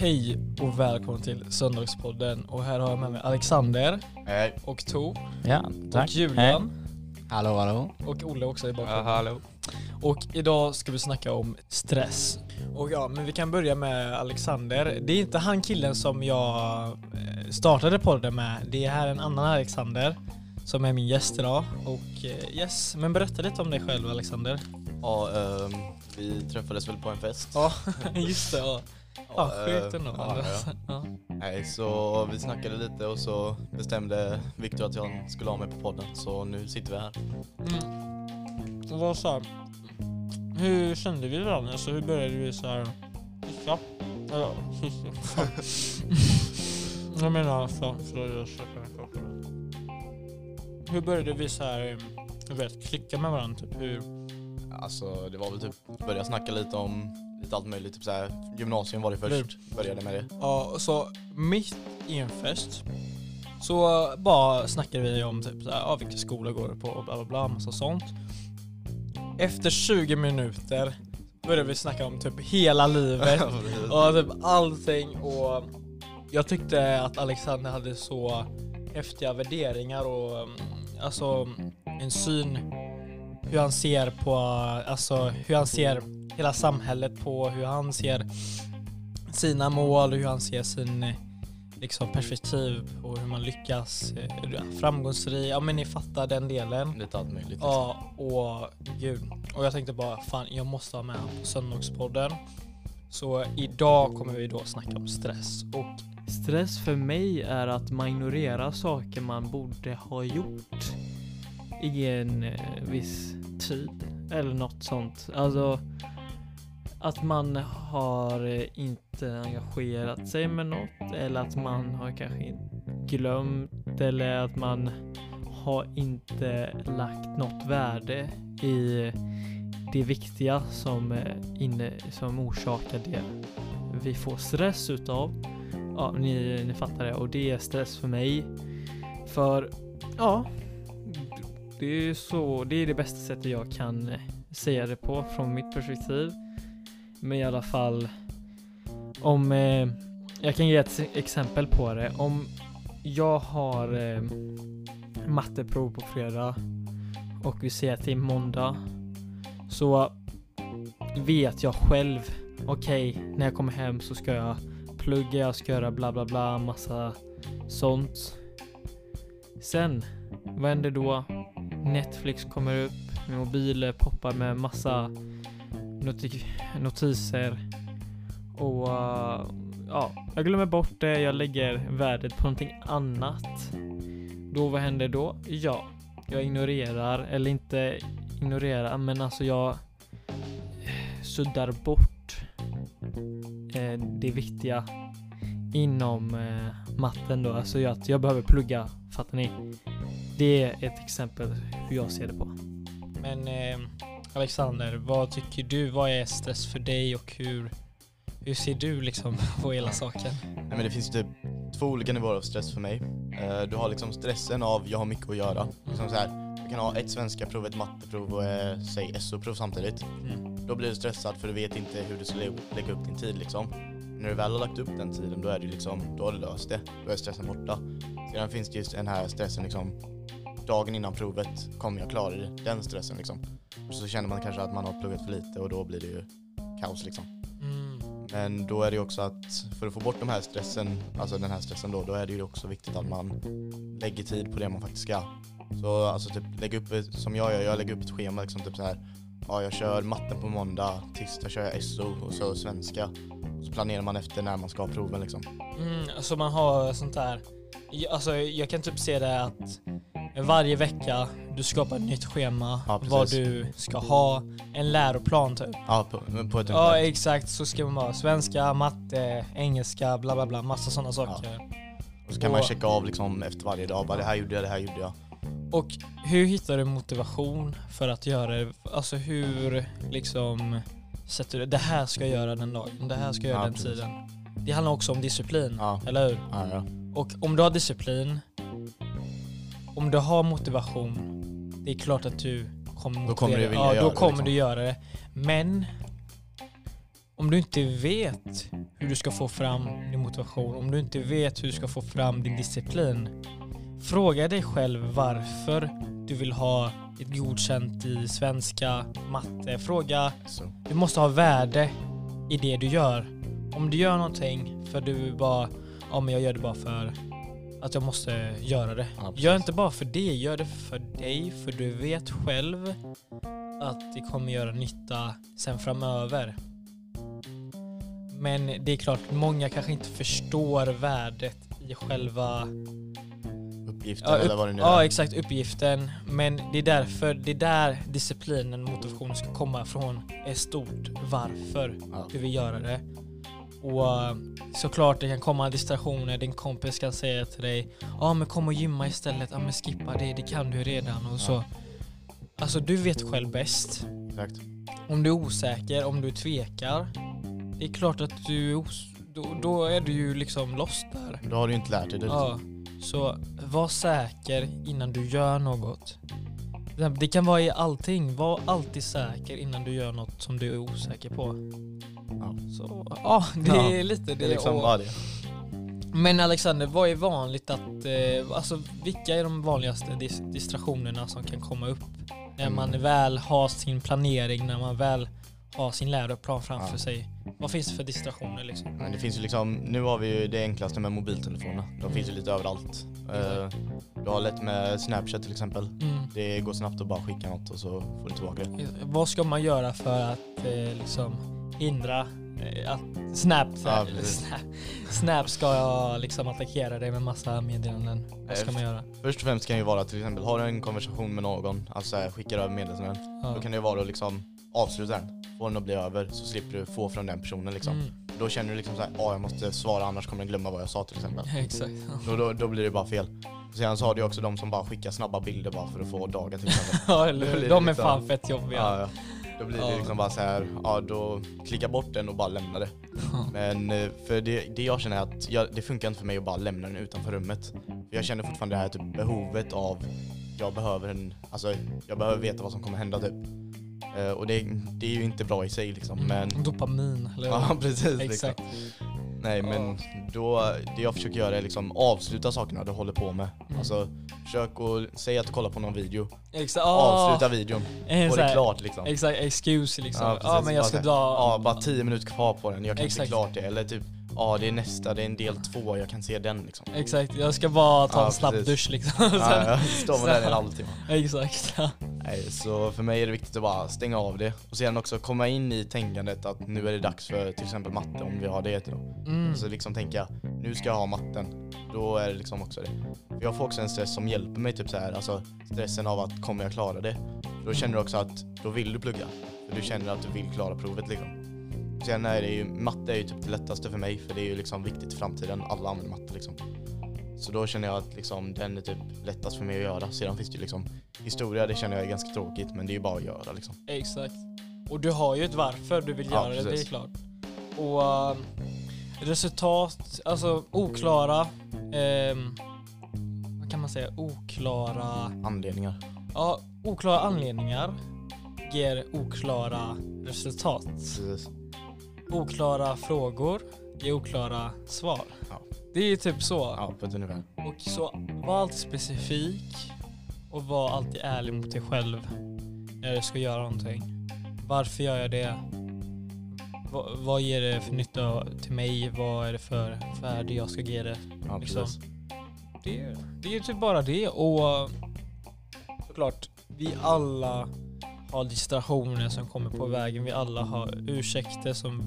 Hej och välkommen till Söndagspodden och här har jag med mig Alexander Hej. och Tor Ja, och. Julian Hallå hallå. och Olle också i bakgrunden. hallå. Och idag ska vi snacka om stress. Och ja, men vi kan börja med Alexander. Det är inte han killen som jag eh, startade podden med. Det är här en annan Alexander som är min gäst idag. Och eh, yes, men berätta lite om dig själv Alexander. Ja, ehm, vi träffades väl på en fest. Ja, just det. Ja, ja sjukt eh, ändå. ja, ja. Ja. Nej, så vi snackade lite och så bestämde Viktor att jag skulle ha mig på podden. Så nu sitter vi här. Mm. Det var så här, hur kände vi varandra? Alltså hur började vi så här kyssa? Ja, kyssa. jag menar alltså, så jag. Hur började vi så här, du vet, klicka med varandra? Typ hur? Alltså det var väl typ, börja snacka lite om lite allt möjligt. Typ såhär, gymnasium var det först. Började med det. Ja, så mitt i en fest så bara snackade vi om typ så här, ja, vilka skolor går du på och bla bla bla, massa sånt. Efter 20 minuter började vi snacka om typ hela livet och typ allting och jag tyckte att Alexander hade så häftiga värderingar och mm, alltså en syn hur han ser på, alltså hur han ser hela samhället på, hur han ser sina mål, hur han ser sin liksom, perspektiv och hur man lyckas eh, framgångsrik. Ja men ni fattar den delen. Lite allt möjligt. Liksom. Ja, och gud. Och jag tänkte bara, fan jag måste ha med honom på Söndagspodden. Så idag kommer vi då snacka om stress. Och Stress för mig är att man ignorerar saker man borde ha gjort i en eh, viss tid eller något sånt. Alltså att man har inte engagerat sig med något eller att man har kanske glömt eller att man har inte lagt något värde i det viktiga som, eh, inne, som orsakar det vi får stress utav. Ja, ni, ni fattar det. Och det är stress för mig. För, ja, det är så, det är det bästa sättet jag kan eh, säga det på från mitt perspektiv. Men i alla fall, om, eh, jag kan ge ett exempel på det. Om jag har eh, matteprov på fredag och vi ser till måndag så vet jag själv, okej, när jag kommer hem så ska jag plugga, jag ska göra bla bla bla, massa sånt. Sen, vad händer då? Netflix kommer upp, min mobil poppar med massa noti- notiser och uh, ja, jag glömmer bort det, jag lägger värdet på någonting annat. Då, vad händer då? Ja, jag ignorerar, eller inte ignorerar, men alltså jag suddar bort eh, det viktiga inom eh, matten då. Alltså att jag behöver plugga, fattar ni? Det är ett exempel hur jag ser det på. men eh, Alexander, vad tycker du? Vad är stress för dig och hur, hur ser du liksom på hela saken? Nej men det finns typ två olika nivåer av stress för mig. Eh, Du har liksom stressen av jag har mycket att göra. Liksom så här, jag kan ha ett svenska prov, ett matteprov och eh, säg SO-prov samtidigt. Mm. Då blir du stressad för du vet inte hur du ska lä- lägga upp din tid liksom. När du väl har lagt upp den tiden då är det liksom, då har du löst det. Då är stressen borta. Sedan finns det just den här stressen liksom, dagen innan provet, kommer jag klara det? Den stressen liksom. Och så känner man kanske att man har pluggat för lite och då blir det ju kaos liksom. Mm. Men då är det ju också att för att få bort de här stressen, alltså den här stressen då, då är det ju också viktigt att man lägger tid på det man faktiskt ska. Så alltså typ lägga upp, ett, som jag gör, jag lägger upp ett schema liksom typ så här. Ja, jag kör matten på måndag, tisdag kör jag SO och så svenska. Så planerar man efter när man ska ha proven liksom. Mm, alltså man har sånt där, alltså jag kan typ se det att varje vecka du skapar ett nytt schema, Ja, vad du ska ha, en läroplan typ. Ja, på, på ett Ja ungefär. exakt, så ska man ha svenska, matte, engelska, bla bla bla, massa sådana saker. Och så kan man och- checka av liksom efter varje dag, bara det här gjorde jag, det här gjorde jag. Och hur hittar du motivation för att göra det? Alltså hur liksom sätter du det här ska jag göra den dagen, det här ska jag göra Ja, den precis. tiden. Det handlar också om disciplin, Ja. eller hur? Ja, ja. Och om du har disciplin, om du har motivation, det är klart att du kommer Då kommer du motivera- vilja ja, göra då det, kommer liksom. du göra det. Men om du inte vet hur du ska få fram din motivation, om du inte vet hur du ska få fram din disciplin, fråga dig själv varför du vill ha ett godkänt i svenska, matte. Fråga, du måste ha värde i det du gör. Om du gör någonting för du bara, ja men jag gör det bara för att jag måste göra det. Ja. Gör inte bara för det, gör det för dig, för du vet själv att det kommer göra nytta sen framöver. Men det är klart, många kanske inte förstår värdet i själva Uppgiften Ja, upp- eller vad det nu Ja är. exakt, uppgiften. Men det är därför, det är där disciplinen, motivationen ska komma ifrån. Är stort varför Ja. du vill göra det. Och eh, såklart det kan komma distraktioner, din kompis kan säga till dig Ja men kom och gymma istället, ja men skippa det, det kan du redan och så. Alltså du vet själv bäst. Exakt. Om du är osäker, om du tvekar. Det är klart att du är då, då är du ju liksom lost där. Då har du inte lärt dig det. Ja, så var säker innan du gör något. Det kan vara i allting. Var alltid säker innan du gör något som du är osäker på. Ja. Så ja, det Ja, är lite det. Det är liksom och, bara det. men Alexander, vad är vanligt att, eh, alltså vilka är de vanligaste dis- distraktionerna som kan komma upp när Mm. man väl har sin planering, när man väl har sin läroplan framför Ja. sig? Vad finns det för distraktioner liksom? Men det finns ju liksom, nu har vi ju det enklaste med mobiltelefonerna. De finns ju lite överallt. Eh, du har lätt med Snapchat till exempel. Mm. Det går snabbt att bara skicka något och så får du tillbaka det. Vad ska man göra för att eh, liksom hindra eh, att Snap, Ja. Snap, Snap ska liksom attackera dig med massa meddelanden? Vad ska Eh, man göra? Först och främst kan det ju vara till exempel, har du en konversation med någon, alltså skickar över meddelanden, Ja. då kan det ju vara att liksom avsluta den. Få den att bli över så slipper du få från den personen liksom. Mm, Då känner du liksom såhär, ja jag måste svara annars kommer den glömma vad jag sa till exempel. exakt. Då, då, då blir det bara fel. Sen så har du också de som bara skickar snabba bilder bara för att få dagar till exempel. Ja, eller hur? De är liksom- fan fett jobbiga. Ja, ja. Då blir det liksom bara så här, ja då klicka bort den och bara lämna det. Men eh, för det, det jag känner är att jag, det funkar inte för mig att bara lämna den utanför rummet. För jag känner fortfarande det här typ behovet av, jag behöver en, alltså jag behöver veta vad som kommer hända typ. Eh, och det, det är ju inte bra i sig liksom. Men, Mm, Dopamin, eller ja precis liksom. Exakt. Nej men då, det jag försöker göra är liksom avsluta sakerna du håller på med. Mm. Alltså försök att säga att du kollar på någon video. Exakt. Avsluta videon. Få så det här- klart liksom. Exakt, excuse liksom. Ja, precis. men jag ska dra... Ja, bara tio minuter kvar på den. Jag kan Exakt. se klart det. Eller typ, ja det är nästa, det är en del två, jag kan se den liksom. Exakt, jag ska bara ta Ja, en snabb dusch liksom. Ja, Sen, ja, står man där i en halvtimme. Exakt. Ja. Så för mig är det viktigt att bara stänga av det. Och sen också komma in i tänkandet att nu är det dags för till exempel matte om vi har det då. Mm. Så liksom tänka, nu ska jag ha matten. Då är det liksom också det. För jag får också en stress som hjälper mig typ så här, alltså stressen av att kommer jag klara det? Då känner du också att då vill du plugga. För du känner att du vill klara provet liksom. Sen är det ju, matte är ju typ det lättaste för mig för det är ju liksom viktigt i framtiden. Alla använder matte liksom. Så då känner jag att liksom den är typ lättast för mig att göra. Sedan finns det ju liksom historia, det känner jag är ganska tråkigt men det är ju bara att göra liksom. Exakt. Och du har ju ett varför du vill Ja, göra det, det är precis. klart. Och eh, resultat, alltså oklara, ehm, vad kan man säga, oklara, Anledningar. ja, oklara anledningar ger oklara resultat. Precis. Oklara frågor ger oklara svar. Ja. Det är typ så. Ja, på ett ungefär. Och så var alltid specifik och var alltid ärlig mot dig själv när du ska göra någonting. Varför gör jag det? Va, vad ger det för nytta till mig? Vad är det för värde jag ska ge det? Ja, Liksom. Det, det är typ bara det och såklart, vi alla har distraktioner som kommer på vägen. Vi alla har ursäkter som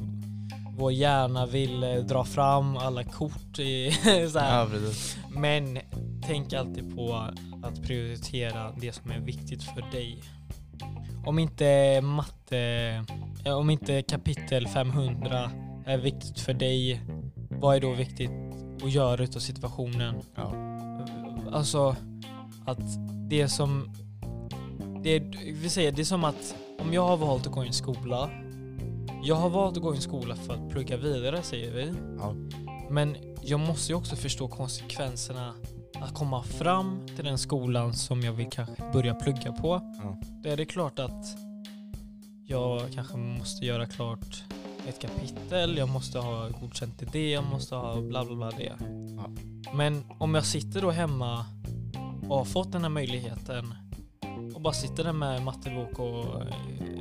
vår hjärna vill eh, dra fram, alla kort i så här. Ja, precis. Men tänk alltid på att prioritera det som är viktigt för dig. Om inte matte, eh, om inte kapitel 500 är viktigt för dig, vad är då viktigt att göra utav situationen? Ja. Alltså att det som, det, vi säger, det är som att om jag har valt att gå i en skola, jag har valt att gå i en skola för att plugga vidare säger vi. Ja. Men jag måste ju också förstå konsekvenserna att komma fram till den skolan som jag vill kanske börja plugga på. Ja. Då är det klart att jag kanske måste göra klart ett kapitel, jag måste ha godkänt i det, jag måste ha bla bla bla det. Ja. Men om jag sitter då hemma och har fått den här möjligheten och bara sitter där med mattebok och eh,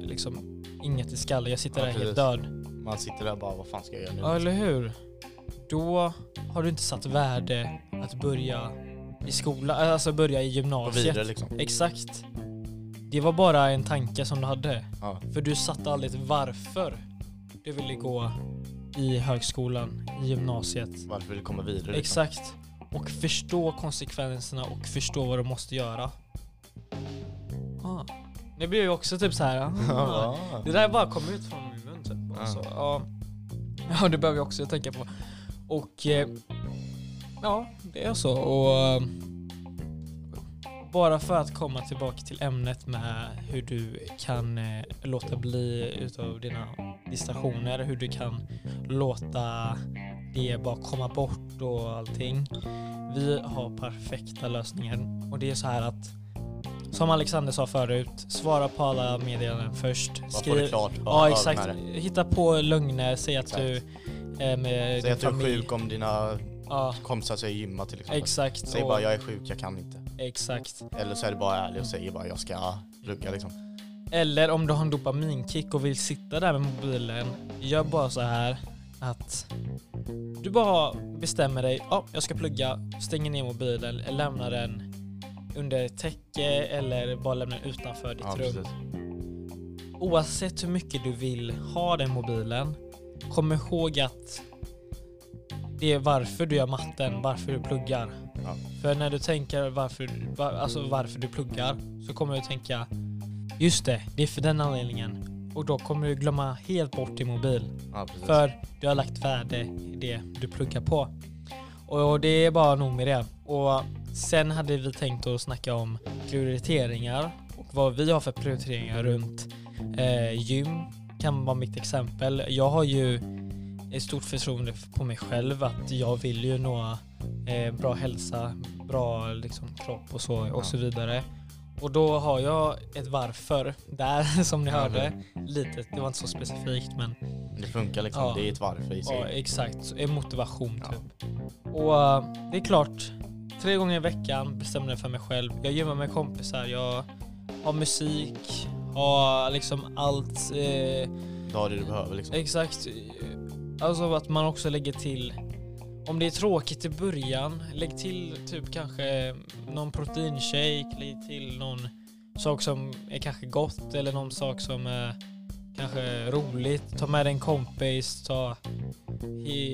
liksom inget i skallen, jag sitter Ja, där helt precis. död. Man sitter där och bara, vad fan ska jag göra nu? Ja, eller hur? Då har du inte satt värde att börja i skolan, alltså börja i gymnasiet. vidare liksom. Exakt. Det var bara en tanke som du hade. Ja. För du satte aldrig ett varför du ville gå i högskolan, i gymnasiet. Varför vill du komma vidare? Liksom. Exakt. Och förstå konsekvenserna och förstå vad du måste göra. Det blir ju också typ så här. Ja. Det där bara kom ut från min mun typ. Ja. Alltså, ja. ja, det behöver jag också tänka på. Och eh, ja, det är så. Och eh, bara för att komma tillbaka till ämnet med hur du kan eh, låta bli utav dina distraktioner, hur du kan låta det bara komma bort och allting. Vi har perfekta lösningar och det är så här att som Alexander sa förut, svara på alla meddelanden först. Det klart. Ja exakt. Hitta på lögner, säg att Exakt. du är med Säg att du är sjuk om dina Ja, kompisar säger gymma till exempel. exakt. Säg bara jag är sjuk, jag kan inte. Exakt. Eller så är du bara ärlig och säger bara jag ska plugga liksom. Eller om du har en dopaminkick och vill sitta där med mobilen, gör bara så här att du bara bestämmer dig, ja, jag ska plugga, stänger ner mobilen, lämnar den under täcke eller bara lämnar den utanför ditt Ja, rum. precis. Oavsett hur mycket du vill ha den mobilen, kom ihåg att det är varför du gör matten, varför du pluggar. Ja. För när du tänker varför, var, alltså varför du pluggar så kommer du tänka just det, det är för den anledningen. Och då kommer du glömma helt bort din mobil. Ja. För du har lagt värde i det du pluggar på. Och det är bara nog med det. Och sen hade vi tänkt att snacka om prioriteringar och vad vi har för prioriteringar runt eh, gym. Kan vara mitt exempel. Jag har ju ett stort förtroende på mig själv att jag vill ju nå eh, bra hälsa, bra liksom, kropp och så och Ja. så vidare. Och då har jag ett varför där som ni Ja, hörde. Lite, det var inte så specifikt men Det funkar liksom, Ja. det är ett varför i sig. Ja, exakt. En motivation typ. Och uh, det är klart, tre gånger i veckan bestämmer jag för mig själv. Jag gymmar med kompisar, jag har musik, har liksom allt. Eh, Du har det du behöver liksom. exakt. Alltså att man också lägger till om det är tråkigt i början, lägg till typ kanske någon proteinshake, lägg till någon sak som är kanske gott eller någon sak som är kanske roligt. Ta med dig en kompis, ta,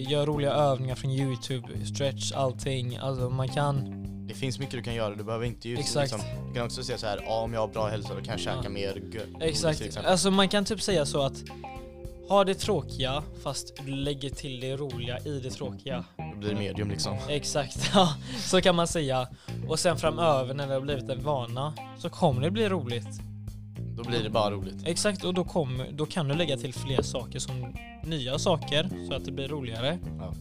gör roliga övningar från Youtube, stretch, allting. Alltså man kan, Det finns mycket du kan göra, du behöver inte just Exakt. liksom, Du kan också säga så här, ja om jag har bra hälsa då kan jag käka Ja. mer exakt. Alltså man kan typ säga så att ha det tråkiga fast du lägger till det roliga i det tråkiga. Då blir det medium liksom. Exakt, ja, så kan man säga. Och sen framöver när det har blivit en vana så kommer det bli roligt. Då blir det bara roligt. Exakt, och då, kommer, då kan du lägga till fler saker som nya saker så att det blir roligare. Ja.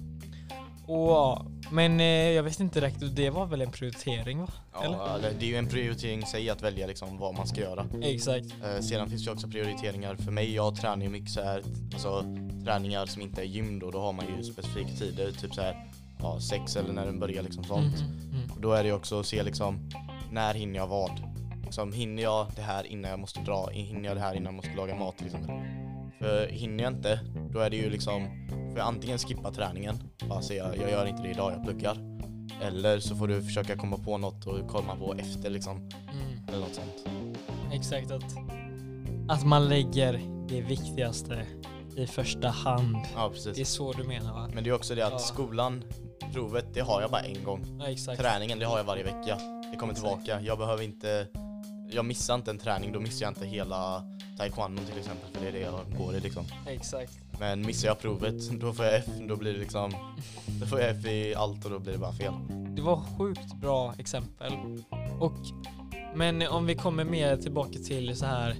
Och, men eh, jag vet inte direkt, det var väl en prioritering va? Eller? Ja, eller, det är ju en prioritering i sig att välja liksom vad man ska göra. Exakt. Eh, sedan finns det också prioriteringar för mig. Jag tränar ju mycket så här, alltså träningar som inte är gym då, då har man ju specifika tider, typ så här, ja, sex eller när den börjar liksom sånt. Mhm, mm. Och då är det ju också att se liksom, när hinner jag vad? Liksom, hinner jag det här innan jag måste dra? Hinner jag det här innan jag måste laga mat till exempel? För hinner jag inte, då är det ju liksom, jag antingen skippa träningen, bara säga jag gör inte det idag, jag pluggar. Eller så får du försöka komma på något och komma på efter liksom, Mm. eller något sånt. Exakt, att, att man lägger det viktigaste i första hand. Ja Det är precis. så du menar va? Men det är också det att Ja. skolan, provet, det har jag bara en gång. Ja, exakt. Träningen, det har jag varje vecka. Det kommer tillbaka. Jag behöver inte, jag missar inte en träning, då missar jag inte hela taekwondo till exempel, för det är det jag går i liksom. Exakt. Men missar jag provet, då får jag F, då blir det liksom, då får jag F i allt och då blir det bara fel. Det var sjukt bra exempel. Och, men om vi kommer mer tillbaka till så här.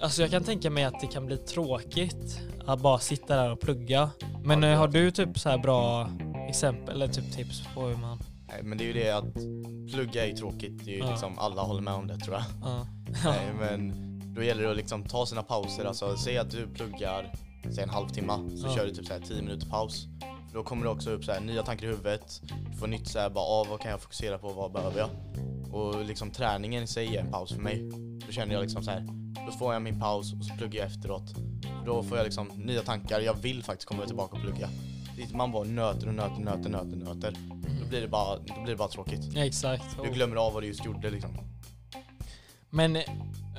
Alltså jag kan tänka mig att det kan bli tråkigt att bara sitta där och plugga. Men Ja, eh, har du typ så här bra exempel eller typ tips på hur man... Nej, men det är ju det att plugga är ju tråkigt, det är ju Ja. liksom, alla håller med om det tror jag. Ja. Nej, men då gäller det att liksom ta sina pauser, alltså säg att du pluggar säg en halvtimme, så Ja. kör du typ så här 10 minuter paus. Då kommer det också upp så här nya tankar i huvudet, du får nytt så här, bara ah, vad kan jag fokusera på, vad behöver jag? Och liksom träningen i sig är en paus för mig. Då känner jag liksom så här, då får jag min paus och så pluggar jag efteråt. Då får jag liksom nya tankar, jag vill faktiskt komma tillbaka och plugga. Man bara nöter och nöter, nöter, nöter, nöter. Då blir det bara, då blir det bara tråkigt. Exakt. Du glömmer av vad du just gjorde liksom. Men eh,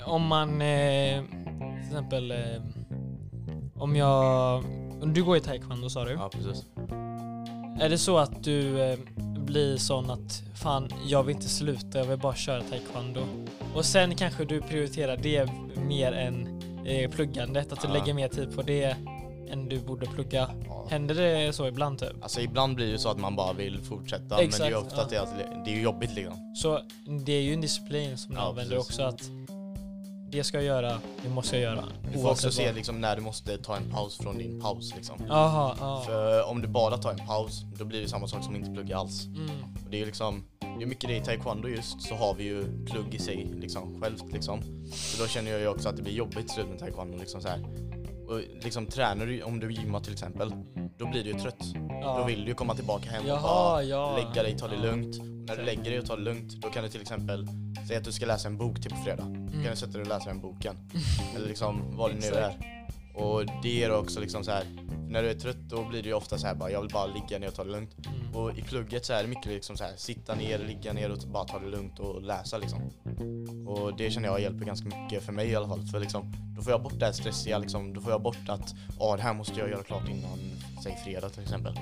om man eh, till exempel eh, om jag, om du går i taekwondo sa du? Ja precis. Är det så att du eh, blir sån att fan jag vill inte sluta, jag vill bara köra taekwondo. Och sen kanske du prioriterar det mer än eh, pluggandet, att du Ja. lägger mer tid på det än du borde plugga. Ja. Händer det så ibland typ? Alltså ibland blir det så att man bara vill fortsätta men Exakt, det är ju ofta ja. att det, är, att det är jobbigt liksom. Så det är ju en disciplin som du Ja, använder precis. också att det ska jag göra, det måste jag göra. Du får också se liksom när du måste ta en paus från din paus liksom. Jaha, ja. För om du bara tar en paus, då blir det samma sak som inte plugga alls. Mm. Och det är ju liksom, är mycket det i taekwondo just, så har vi ju plugg i sig liksom självt liksom. Så då känner jag ju också att det blir jobbigt slut med taekwondo liksom så här. Och liksom tränar du, om du gymmar till exempel, då blir du ju trött. Ja. Då vill du ju komma tillbaka hem och Jaha, bara ja. lägga dig, ta det lugnt. Och när du lägger dig och tar det lugnt, då kan du till exempel säga att du ska läsa en bok till på fredag. Då kan du sätta dig och läsa den boken. Eller liksom vad det nu är. Och det är också liksom så här. när du är trött då blir det ju ofta så här bara, jag vill bara ligga ner och ta det lugnt. Mm. Och i plugget så är det mycket liksom så här, sitta ner, ligga ner och bara ta det lugnt och läsa liksom. Och det känner jag hjälper ganska mycket för mig i alla fall. För liksom, då får jag bort det här stressiga liksom, då får jag bort att ah, det här måste jag göra klart innan, säg fredag till exempel.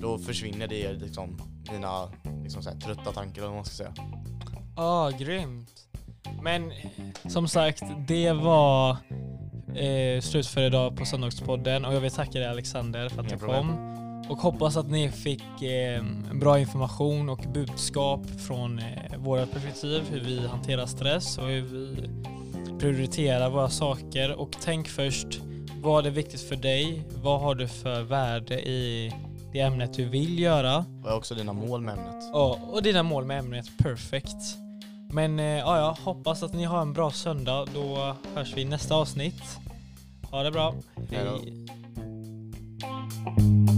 Då försvinner det liksom, mina liksom så här, trötta tankar eller vad man ska säga. Ja, grymt. Men som sagt, det var eh, slut för idag på Söndagspodden och jag vill tacka dig Alexander för att Inga du problem. Och hoppas att ni fick eh, bra information och budskap från eh, våra perspektiv, hur vi hanterar stress och hur vi prioriterar våra saker. Och tänk först, vad är viktigt för dig? Vad har du för värde i det ämnet du vill göra? Är också dina mål med ämnet? Ja, och dina mål med ämnet perfekt. Men eh, ja, jag hoppas att ni har en bra söndag. Då hörs vi i nästa avsnitt. Ha det bra. Hej då. Hej.